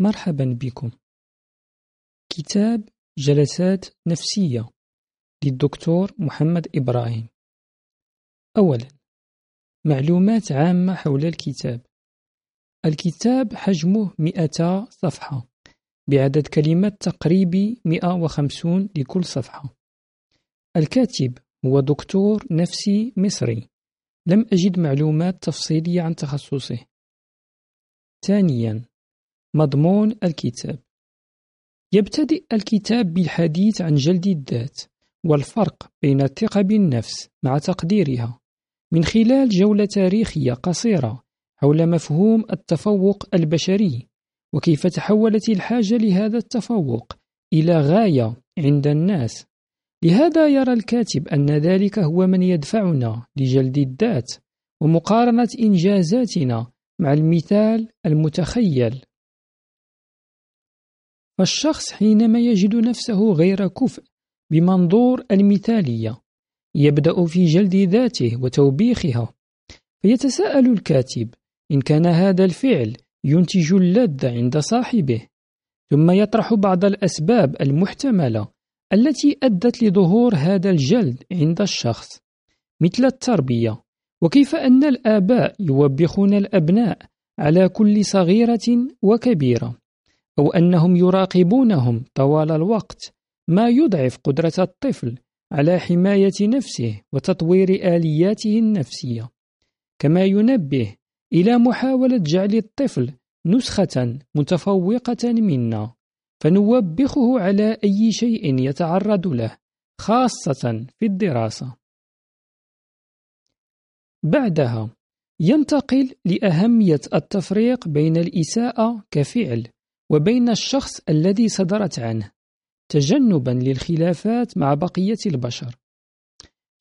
مرحبا بكم. كتاب جلسات نفسية للدكتور محمد إبراهيم. أولا معلومات عامة حول الكتاب. الكتاب حجمه 200 صفحة بعدد كلمات تقريبي 150 لكل صفحة. الكاتب هو دكتور نفسي مصري. لم أجد معلومات تفصيلية عن تخصصه. ثانيا مضمون الكتاب. يبتدئ الكتاب بالحديث عن جلد الذات والفرق بين الثقة بالنفس مع تقديرها من خلال جولة تاريخية قصيرة حول مفهوم التفوق البشري وكيف تحولت الحاجة لهذا التفوق إلى غاية عند الناس. لهذا يرى الكاتب أن ذلك هو من يدفعنا لجلد الذات ومقارنة إنجازاتنا مع المثال المتخيل. فالشخص حينما يجد نفسه غير كفء بمنظور المثالية يبدأ في جلد ذاته وتوبيخها. فيتساءل الكاتب إن كان هذا الفعل ينتج اللذة عند صاحبه؟ ثم يطرح بعض الأسباب المحتملة التي أدت لظهور هذا الجلد عند الشخص مثل التربية. وكيف أن الآباء يوبخون الأبناء على كل صغيرة وكبيرة؟ أو أنهم يراقبونهم طوال الوقت ما يضعف قدرة الطفل على حماية نفسه وتطوير آلياته النفسية كما ينبه إلى محاولة جعل الطفل نسخة متفوقة منا فنوبخه على أي شيء يتعرض له خاصة في الدراسة. بعدها ينتقل لأهمية التفريق بين الإساءة كفعل وبين الشخص الذي صدرت عنه تجنبا للخلافات مع بقية البشر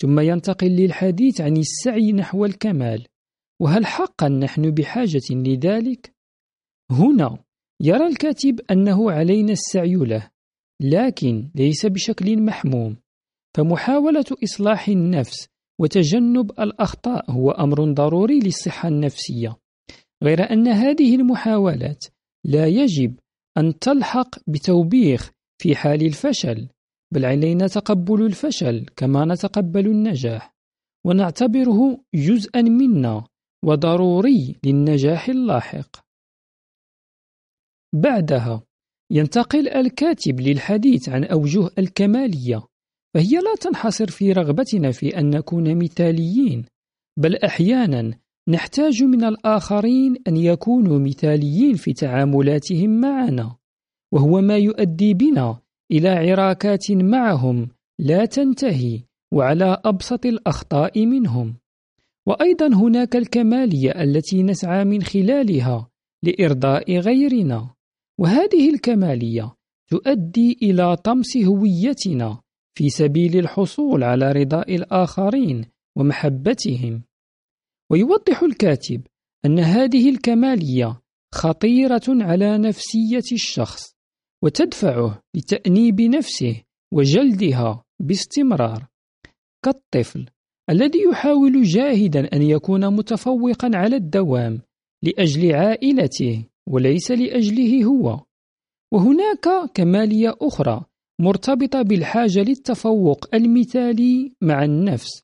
ثم ينتقل للحديث عن السعي نحو الكمال وهل حقا نحن بحاجة لذلك؟ هنا يرى الكاتب أنه علينا السعي له لكن ليس بشكل محموم فمحاولة إصلاح النفس وتجنب الأخطاء هو أمر ضروري للصحة النفسية غير أن هذه المحاولات لا يجب أن تلحق بتوبيخ في حال الفشل بل علينا تقبل الفشل كما نتقبل النجاح ونعتبره جزءا منا وضروري للنجاح اللاحق. بعدها ينتقل الكاتب للحديث عن أوجه الكمالية فهي لا تنحصر في رغبتنا في أن نكون مثاليين بل أحيانا نحتاج من الآخرين أن يكونوا مثاليين في تعاملاتهم معنا وهو ما يؤدي بنا إلى عراكات معهم لا تنتهي وعلى أبسط الأخطاء منهم. وأيضا هناك الكمالية التي نسعى من خلالها لإرضاء غيرنا وهذه الكمالية تؤدي إلى طمس هويتنا في سبيل الحصول على رضاء الآخرين ومحبتهم. ويوضح الكاتب أن هذه الكمالية خطيرة على نفسية الشخص وتدفعه لتأنيب نفسه وجلدها باستمرار. كالطفل الذي يحاول جاهدا أن يكون متفوقا على الدوام لأجل عائلته وليس لأجله هو. وهناك كمالية أخرى مرتبطة بالحاجة للتفوق المثالي مع النفس.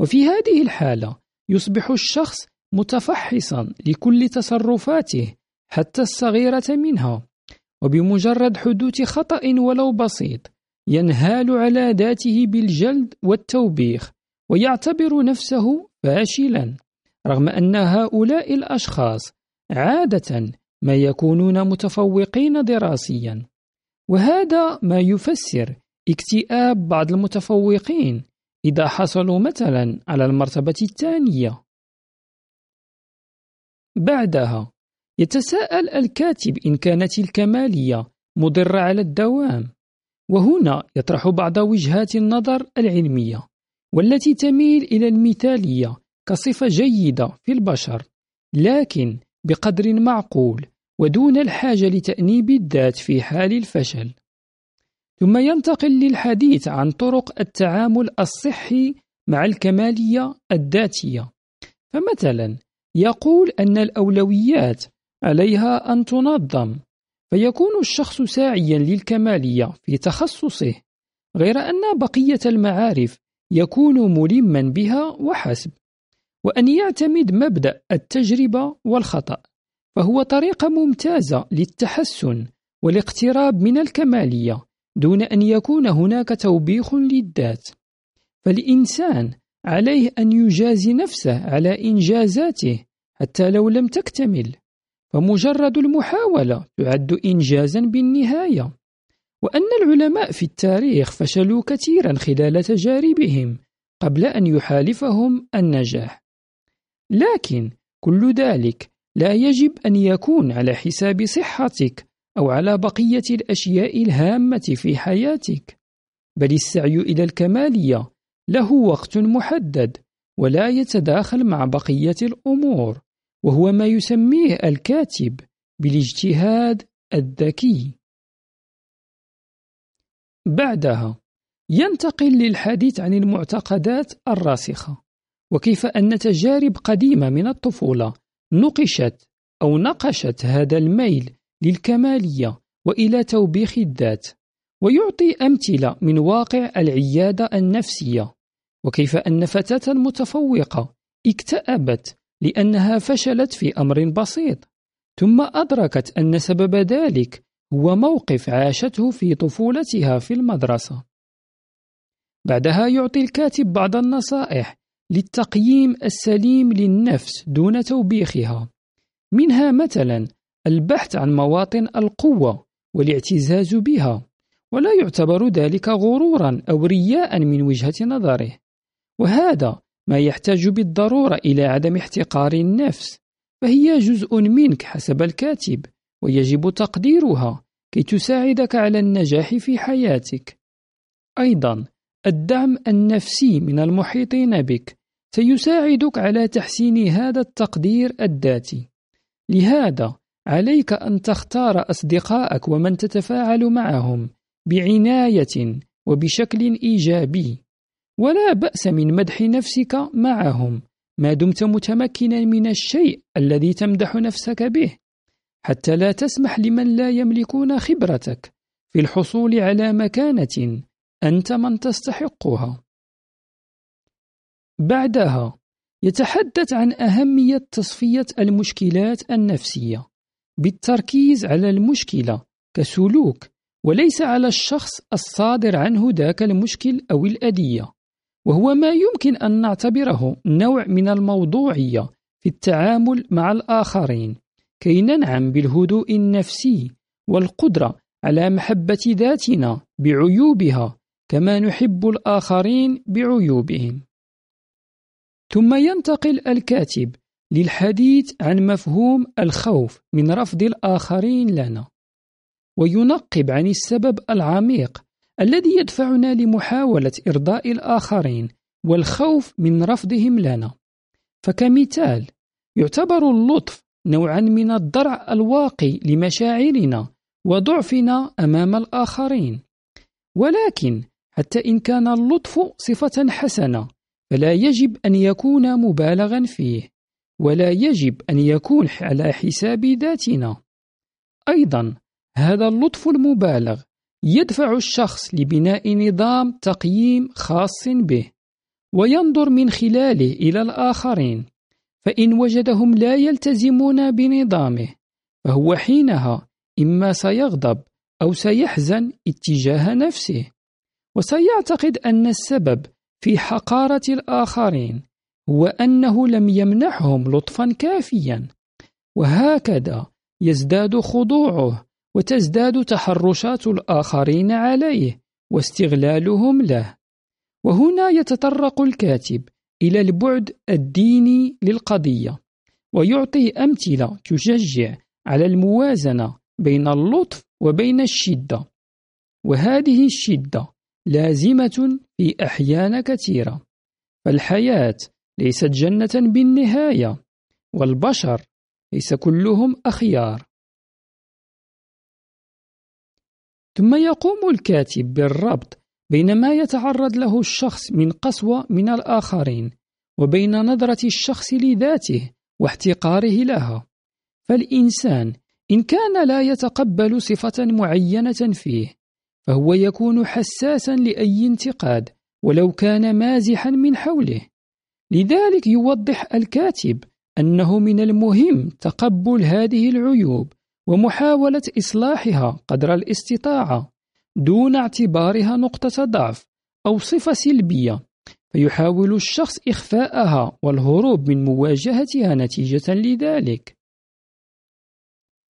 وفي هذه الحالة يصبح الشخص متفحصا لكل تصرفاته حتى الصغيرة منها. وبمجرد حدوث خطأ ولو بسيط ينهال على ذاته بالجلد والتوبيخ ويعتبر نفسه فاشلا. رغم أن هؤلاء الأشخاص عادة ما يكونون متفوقين دراسيا. وهذا ما يفسر اكتئاب بعض المتفوقين إذا حصلوا مثلا على المرتبة الثانية. بعدها يتساءل الكاتب إن كانت الكمالية مضرة على الدوام وهنا يطرح بعض وجهات النظر العلمية والتي تميل إلى المثالية كصفة جيدة في البشر لكن بقدر معقول ودون الحاجة لتأنيب الذات في حال الفشل. ثم ينتقل للحديث عن طرق التعامل الصحي مع الكمالية الذاتية. فمثلا يقول أن الأولويات عليها أن تنظم فيكون الشخص ساعيا للكمالية في تخصصه غير أن بقية المعارف يكون ملما بها وحسب وأن يعتمد مبدأ التجربة والخطأ فهو طريقة ممتازة للتحسن والاقتراب من الكمالية دون أن يكون هناك توبيخ للذات. فالإنسان عليه أن يجازي نفسه على إنجازاته حتى لو لم تكتمل فمجرد المحاولة تعد إنجازا بالنهاية. وأن العلماء في التاريخ فشلوا كثيرا خلال تجاربهم قبل أن يحالفهم النجاح. لكن كل ذلك لا يجب أن يكون على حساب صحتك أو على بقية الأشياء الهامة في حياتك بل السعي إلى الكمالية له وقت محدد ولا يتداخل مع بقية الأمور وهو ما يسميه الكاتب بالاجتهاد الذكي. بعدها ينتقل للحديث عن المعتقدات الراسخة وكيف أن تجارب قديمة من الطفولة نقشت أو نقشت هذا الميل للكمالية وإلى توبيخ الذات ويعطي أمثلة من واقع العيادة النفسية. وكيف أن فتاة متفوقة اكتئبت لأنها فشلت في أمر بسيط ثم أدركت أن سبب ذلك هو موقف عاشته في طفولتها في المدرسة. بعدها يعطي الكاتب بعض النصائح للتقييم السليم للنفس دون توبيخها منها مثلا البحث عن مواطن القوة والاعتزاز بها ولا يعتبر ذلك غرورا أو رياء من وجهة نظره. وهذا ما يحتاج بالضرورة إلى عدم احتقار النفس فهي جزء منك حسب الكاتب ويجب تقديرها كي تساعدك على النجاح في حياتك. أيضا الدعم النفسي من المحيطين بك سيساعدك على تحسين هذا التقدير الذاتي. لهذا عليك أن تختار أصدقائك ومن تتفاعل معهم بعناية وبشكل إيجابي. ولا بأس من مدح نفسك معهم. ما دمت متمكنا من الشيء الذي تمدح نفسك به. حتى لا تسمح لمن لا يملكون خبرتك في الحصول على مكانة أنت من تستحقها. بعدها يتحدث عن أهمية تصفية المشكلات النفسية. بالتركيز على المشكلة كسلوك وليس على الشخص الصادر عنه ذاك المشكل أو الأذية وهو ما يمكن أن نعتبره نوع من الموضوعية في التعامل مع الآخرين. كي ننعم بالهدوء النفسي والقدرة على محبة ذاتنا بعيوبها كما نحب الآخرين بعيوبهم. ثم ينتقل الكاتب للحديث عن مفهوم الخوف من رفض الآخرين لنا. وينقب عن السبب العميق الذي يدفعنا لمحاولة إرضاء الآخرين والخوف من رفضهم لنا. فكمثال يعتبر اللطف نوعا من الضرع الواقي لمشاعرنا وضعفنا أمام الآخرين. ولكن حتى إن كان اللطف صفة حسنة فلا يجب أن يكون مبالغا فيه. ولا يجب أن يكون على حساب ذاتنا. أيضا هذا اللطف المبالغ يدفع الشخص لبناء نظام تقييم خاص به وينظر من خلاله إلى الآخرين فإن وجدهم لا يلتزمون بنظامه فهو حينها إما سيغضب أو سيحزن اتجاه نفسه. وسيعتقد أن السبب في حقارة الآخرين هو أنه لم يمنحهم لطفا كافيا. وهكذا يزداد خضوعه وتزداد تحرشات الآخرين عليه واستغلالهم له. وهنا يتطرق الكاتب إلى البعد الديني للقضية ويعطي أمثلة تشجع على الموازنة بين اللطف وبين الشدة. وهذه الشدة لازمة في أحيان كثيرة. فالحياة ليست جنة بالنهاية والبشر ليس كلهم أخيار. ثم يقوم الكاتب بالربط بين ما يتعرض له الشخص من قسوة من الآخرين وبين نظرة الشخص لذاته واحتقاره لها. فالإنسان إن كان لا يتقبل صفة معينة فيه فهو يكون حساسا لأي انتقاد ولو كان مازحا من حوله. لذلك يوضح الكاتب أنه من المهم تقبل هذه العيوب ومحاولة إصلاحها قدر الاستطاعة دون اعتبارها نقطة ضعف أو صفة سلبية فيحاول الشخص إخفاءها والهروب من مواجهتها نتيجة لذلك.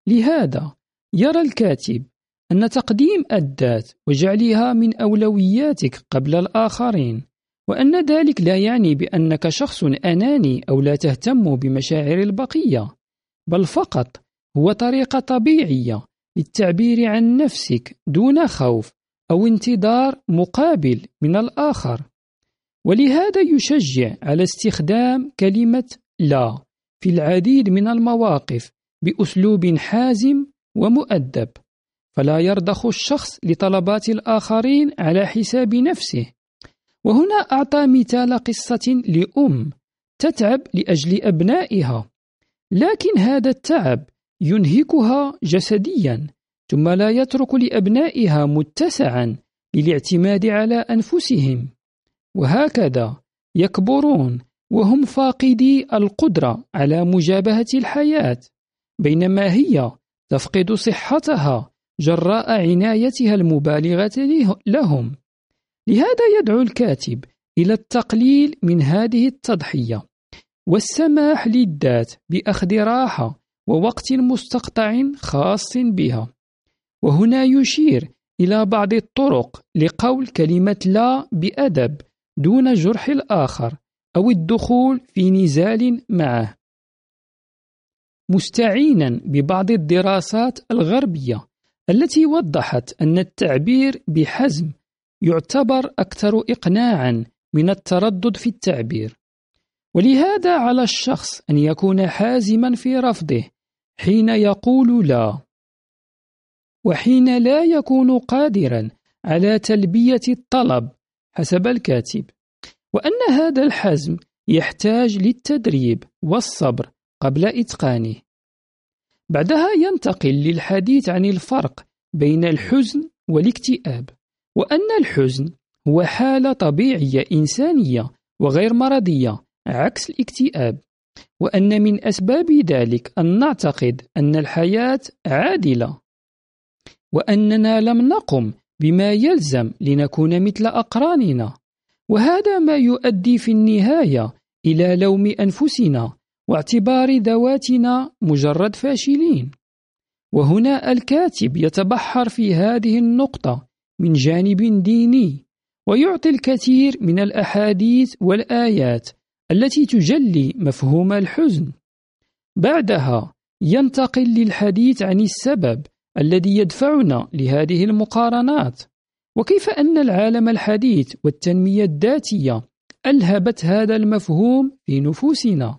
لهذا يرى الكاتب أن تقديم الذات وجعلها من أولوياتك قبل الآخرين. وأن ذلك لا يعني بأنك شخص أناني أو لا تهتم بمشاعر البقية بل فقط هو طريقة طبيعية للتعبير عن نفسك دون خوف أو انتظار مقابل من الآخر. ولهذا يشجع على استخدام كلمة لا في العديد من المواقف بأسلوب حازم ومؤدب فلا يرضخ الشخص لطلبات الآخرين على حساب نفسه. وهنا أعطى مثال قصة لأم تتعب لأجل أبنائها. لكن هذا التعب ينهكها جسديا ثم لا يترك لأبنائها متسعا للاعتماد على أنفسهم. وهكذا يكبرون وهم فاقدي القدرة على مجابهة الحياة بينما هي تفقد صحتها جراء عنايتها المبالغة لهم. لهذا يدعو الكاتب إلى التقليل من هذه التضحية والسماح للذات بأخذ راحة ووقت مستقطع خاص بها. وهنا يشير إلى بعض الطرق لقول كلمة لا بأدب دون جرح الآخر أو الدخول في نزال معه. مستعينا ببعض الدراسات الغربية التي وضحت أن التعبير بحزم يعتبر أكثر إقناعا من التردد في التعبير. ولهذا على الشخص أن يكون حازما في رفضه حين يقول لا وحين لا يكون قادرا على تلبية الطلب حسب الكاتب. وأن هذا الحزم يحتاج للتدريب والصبر قبل إتقانه. بعدها ينتقل للحديث عن الفرق بين الحزن والاكتئاب. وأن الحزن هو حالة طبيعية إنسانية وغير مرضية عكس الاكتئاب. وأن من أسباب ذلك أن نعتقد أن الحياة عادلة. وأننا لم نقم بما يلزم لنكون مثل أقراننا. وهذا ما يؤدي في النهاية إلى لوم أنفسنا واعتبار ذواتنا مجرد فاشلين. وهنا الكاتب يتبحر في هذه النقطة من جانب ديني ويعطي الكثير من الأحاديث والآيات التي تجلي مفهوم الحزن. بعدها ينتقل للحديث عن السبب الذي يدفعنا لهذه المقارنات. وكيف أن العالم الحديث والتنمية الذاتية ألهبت هذا المفهوم في نفوسنا؟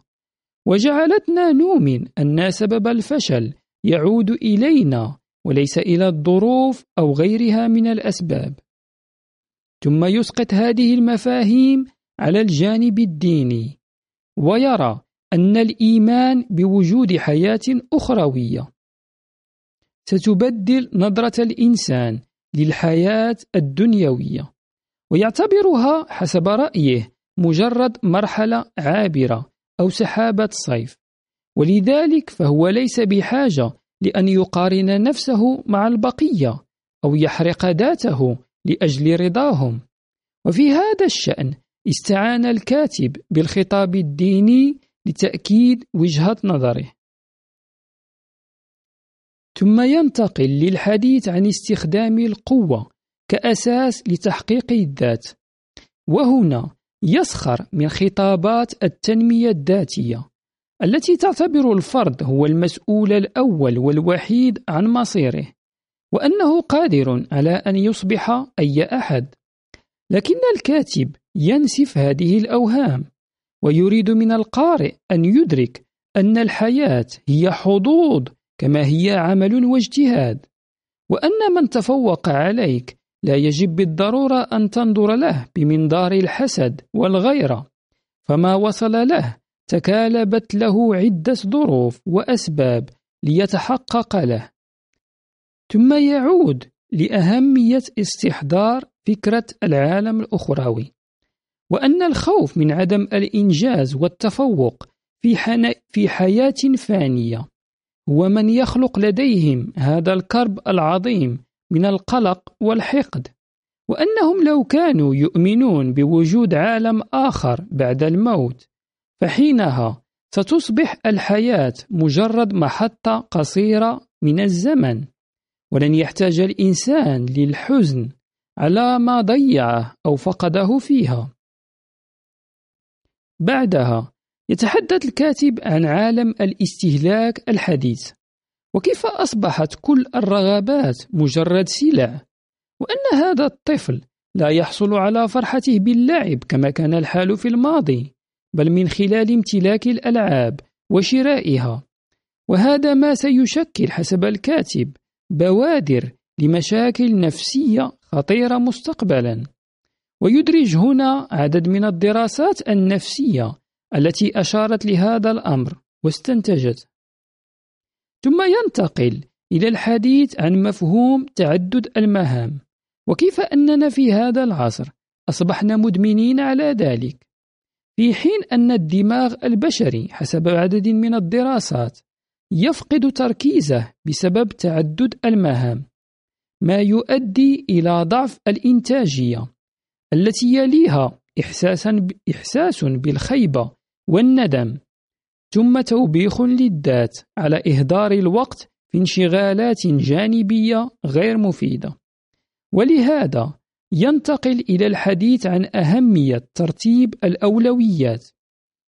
وجعلتنا نؤمن أن سبب الفشل يعود إلينا وليس إلى الظروف أو غيرها من الأسباب. ثم يسقط هذه المفاهيم على الجانب الديني ويرى أن الإيمان بوجود حياة أخروية. ستبدل نظرة الإنسان للحياة الدنيوية ويعتبرها حسب رأيه مجرد مرحلة عابرة أو سحابة صيف. ولذلك فهو ليس بحاجة لأن يقارن نفسه مع البقية أو يحرق ذاته لأجل رضاهم. وفي هذا الشأن استعان الكاتب بالخطاب الديني لتأكيد وجهة نظره. ثم ينتقل للحديث عن استخدام القوة كأساس لتحقيق الذات. وهنا يسخر من خطابات التنمية الذاتية. التي تعتبر الفرد هو المسؤول الأول والوحيد عن مصيره وأنه قادر على أن يصبح أي أحد. لكن الكاتب ينسف هذه الأوهام ويريد من القارئ أن يدرك أن الحياة هي حظوظ كما هي عمل واجتهاد وأن من تفوق عليك لا يجب بالضرورة أن تنظر له بمنظار الحسد والغيرة فما وصل له تكالبت له عدة ظروف وأسباب ليتحقق له. ثم يعود لأهمية استحضار فكرة العالم الأخروي وأن الخوف من عدم الإنجاز والتفوق في, في حياة فانية. هو من يخلق لديهم هذا الكرب العظيم من القلق والحقد وأنهم لو كانوا يؤمنون بوجود عالم آخر بعد الموت فحينها ستصبح الحياة مجرد محطة قصيرة من الزمن ولن يحتاج الإنسان للحزن على ما ضيعه أو فقده فيها. بعدها يتحدث الكاتب عن عالم الاستهلاك الحديث وكيف أصبحت كل الرغبات مجرد سلع وأن هذا الطفل لا يحصل على فرحته باللعب كما كان الحال في الماضي. بل من خلال امتلاك الألعاب وشرائها. وهذا ما سيشكل حسب الكاتب بوادر لمشاكل نفسية خطيرة مستقبلا. ويدرج هنا عدد من الدراسات النفسية التي أشارت لهذا الأمر واستنتجت. ثم ينتقل إلى الحديث عن مفهوم تعدد المهام وكيف أننا في هذا العصر أصبحنا مدمنين على ذلك. في حين أن الدماغ البشري حسب عدد من الدراسات يفقد تركيزه بسبب تعدد المهام ما يؤدي إلى ضعف الإنتاجية التي يليها إحساسا إحساس بالخيبة والندم. ثم توبيخ للذات على إهدار الوقت في انشغالات جانبية غير مفيدة. ولهذا ينتقل إلى الحديث عن أهمية ترتيب الأولويات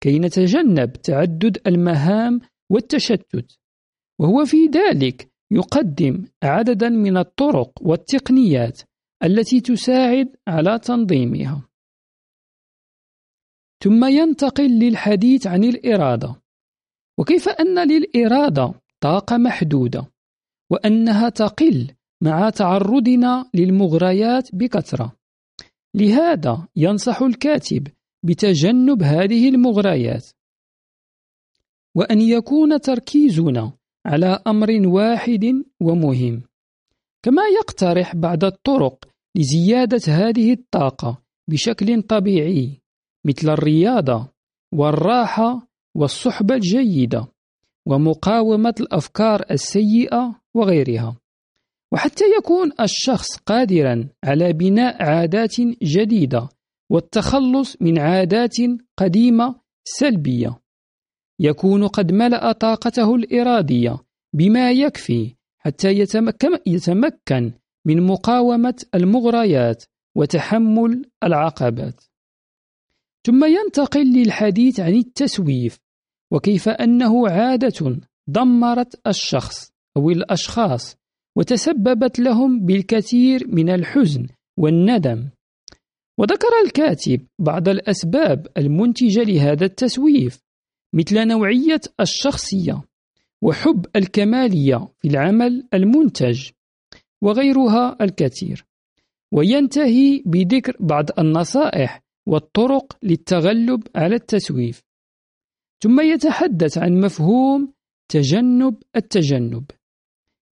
كي نتجنب تعدد المهام والتشتت. وهو في ذلك يقدم عددا من الطرق والتقنيات التي تساعد على تنظيمها. ثم ينتقل للحديث عن الإرادة. وكيف أن للإرادة طاقة محدودة؟ وأنها تقل مع تعرضنا للمغريات بكثرة. لهذا ينصح الكاتب بتجنب هذه المغريات. وأن يكون تركيزنا على أمر واحد ومهم. كما يقترح بعض الطرق لزيادة هذه الطاقة بشكل طبيعي مثل الرياضة والراحة والصحبة الجيدة ومقاومة الأفكار السيئة وغيرها. وحتى يكون الشخص قادرا على بناء عادات جديدة والتخلص من عادات قديمة سلبية. يكون قد ملأ طاقته الإرادية بما يكفي حتى يتمكن من مقاومة المغريات وتحمل العقبات. ثم ينتقل للحديث عن التسويف وكيف أنه عادة دمرت الشخص أو الأشخاص وتسببت لهم بالكثير من الحزن والندم. وذكر الكاتب بعض الأسباب المنتجة لهذا التسويف مثل نوعية الشخصية وحب الكمالية في العمل المنتج وغيرها الكثير. وينتهي بذكر بعض النصائح والطرق للتغلب على التسويف. ثم يتحدث عن مفهوم تجنب التجنب.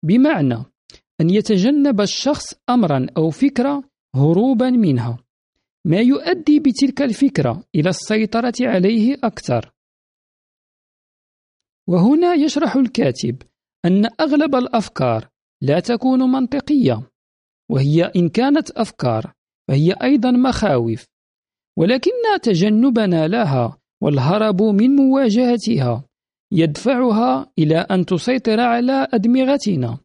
بمعنى أن يتجنب الشخص أمرا أو فكرة هروبا منها. ما يؤدي بتلك الفكرة إلى السيطرة عليه أكثر. وهنا يشرح الكاتب أن أغلب الأفكار لا تكون منطقية وهي إن كانت أفكار فهي أيضا مخاوف ولكن تجنبنا لها والهرب من مواجهتها يدفعها إلى أن تسيطر على أدمغتنا.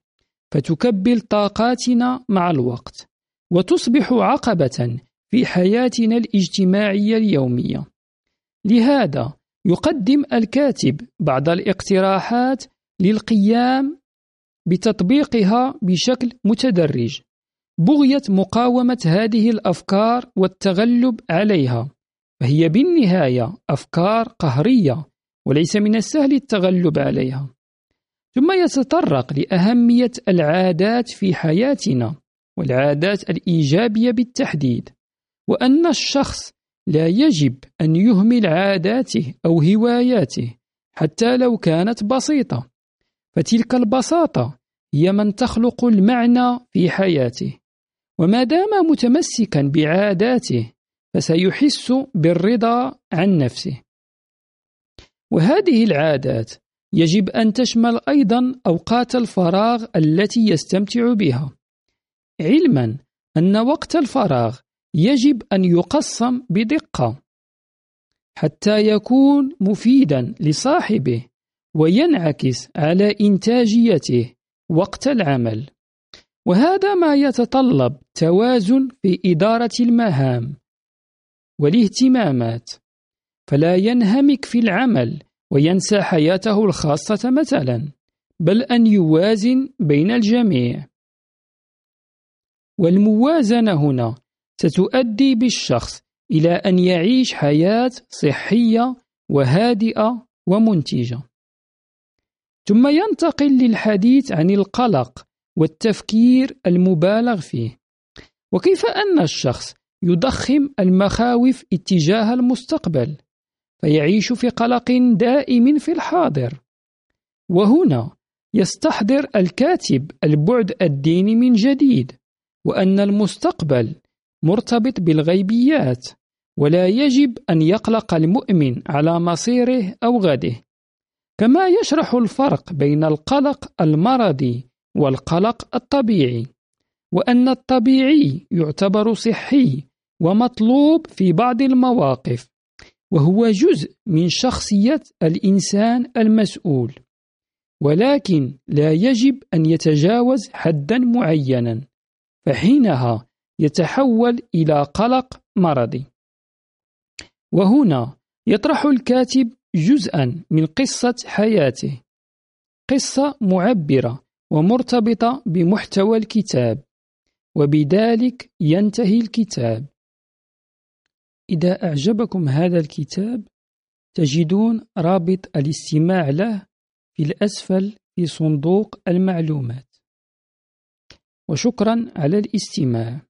فتكبل طاقاتنا مع الوقت وتصبح عقبة في حياتنا الاجتماعية اليومية. لهذا يقدم الكاتب بعض الاقتراحات للقيام بتطبيقها بشكل متدرج بغية مقاومة هذه الأفكار والتغلب عليها فهي بالنهاية أفكار قهرية وليس من السهل التغلب عليها. ثم يتطرق لأهمية العادات في حياتنا والعادات الإيجابية بالتحديد وأن الشخص لا يجب أن يهمل عاداته أو هواياته حتى لو كانت بسيطة فتلك البساطة هي من تخلق المعنى في حياته وما دام متمسكا بعاداته فسيحس بالرضا عن نفسه. وهذه العادات يجب أن تشمل أيضا أوقات الفراغ التي يستمتع بها. علما أن وقت الفراغ يجب أن يقسم بدقة حتى يكون مفيدا لصاحبه وينعكس على إنتاجيته وقت العمل. وهذا ما يتطلب توازن في إدارة المهام والاهتمامات. فلا ينهمك في العمل وينسى حياته الخاصة مثلا بل أن يوازن بين الجميع. والموازنة هنا ستؤدي بالشخص إلى أن يعيش حياة صحية وهادئة ومنتجة. ثم ينتقل للحديث عن القلق والتفكير المبالغ فيه. وكيف أن الشخص يضخم المخاوف اتجاه المستقبل؟ فيعيش في قلق دائم في الحاضر. وهنا يستحضر الكاتب البعد الديني من جديد وأن المستقبل مرتبط بالغيبيات ولا يجب أن يقلق المؤمن على مصيره أو غده. كما يشرح الفرق بين القلق المرضي والقلق الطبيعي وأن الطبيعي يعتبر صحي ومطلوب في بعض المواقف. وهو جزء من شخصية الإنسان المسؤول. ولكن لا يجب أن يتجاوز حدا معينا فحينها يتحول إلى قلق مرضي. وهنا يطرح الكاتب جزءا من قصة حياته. قصة معبرة ومرتبطة بمحتوى الكتاب وبذلك ينتهي الكتاب. إذا أعجبكم هذا الكتاب تجدون رابط الاستماع له في الأسفل في صندوق المعلومات. وشكرا على الاستماع.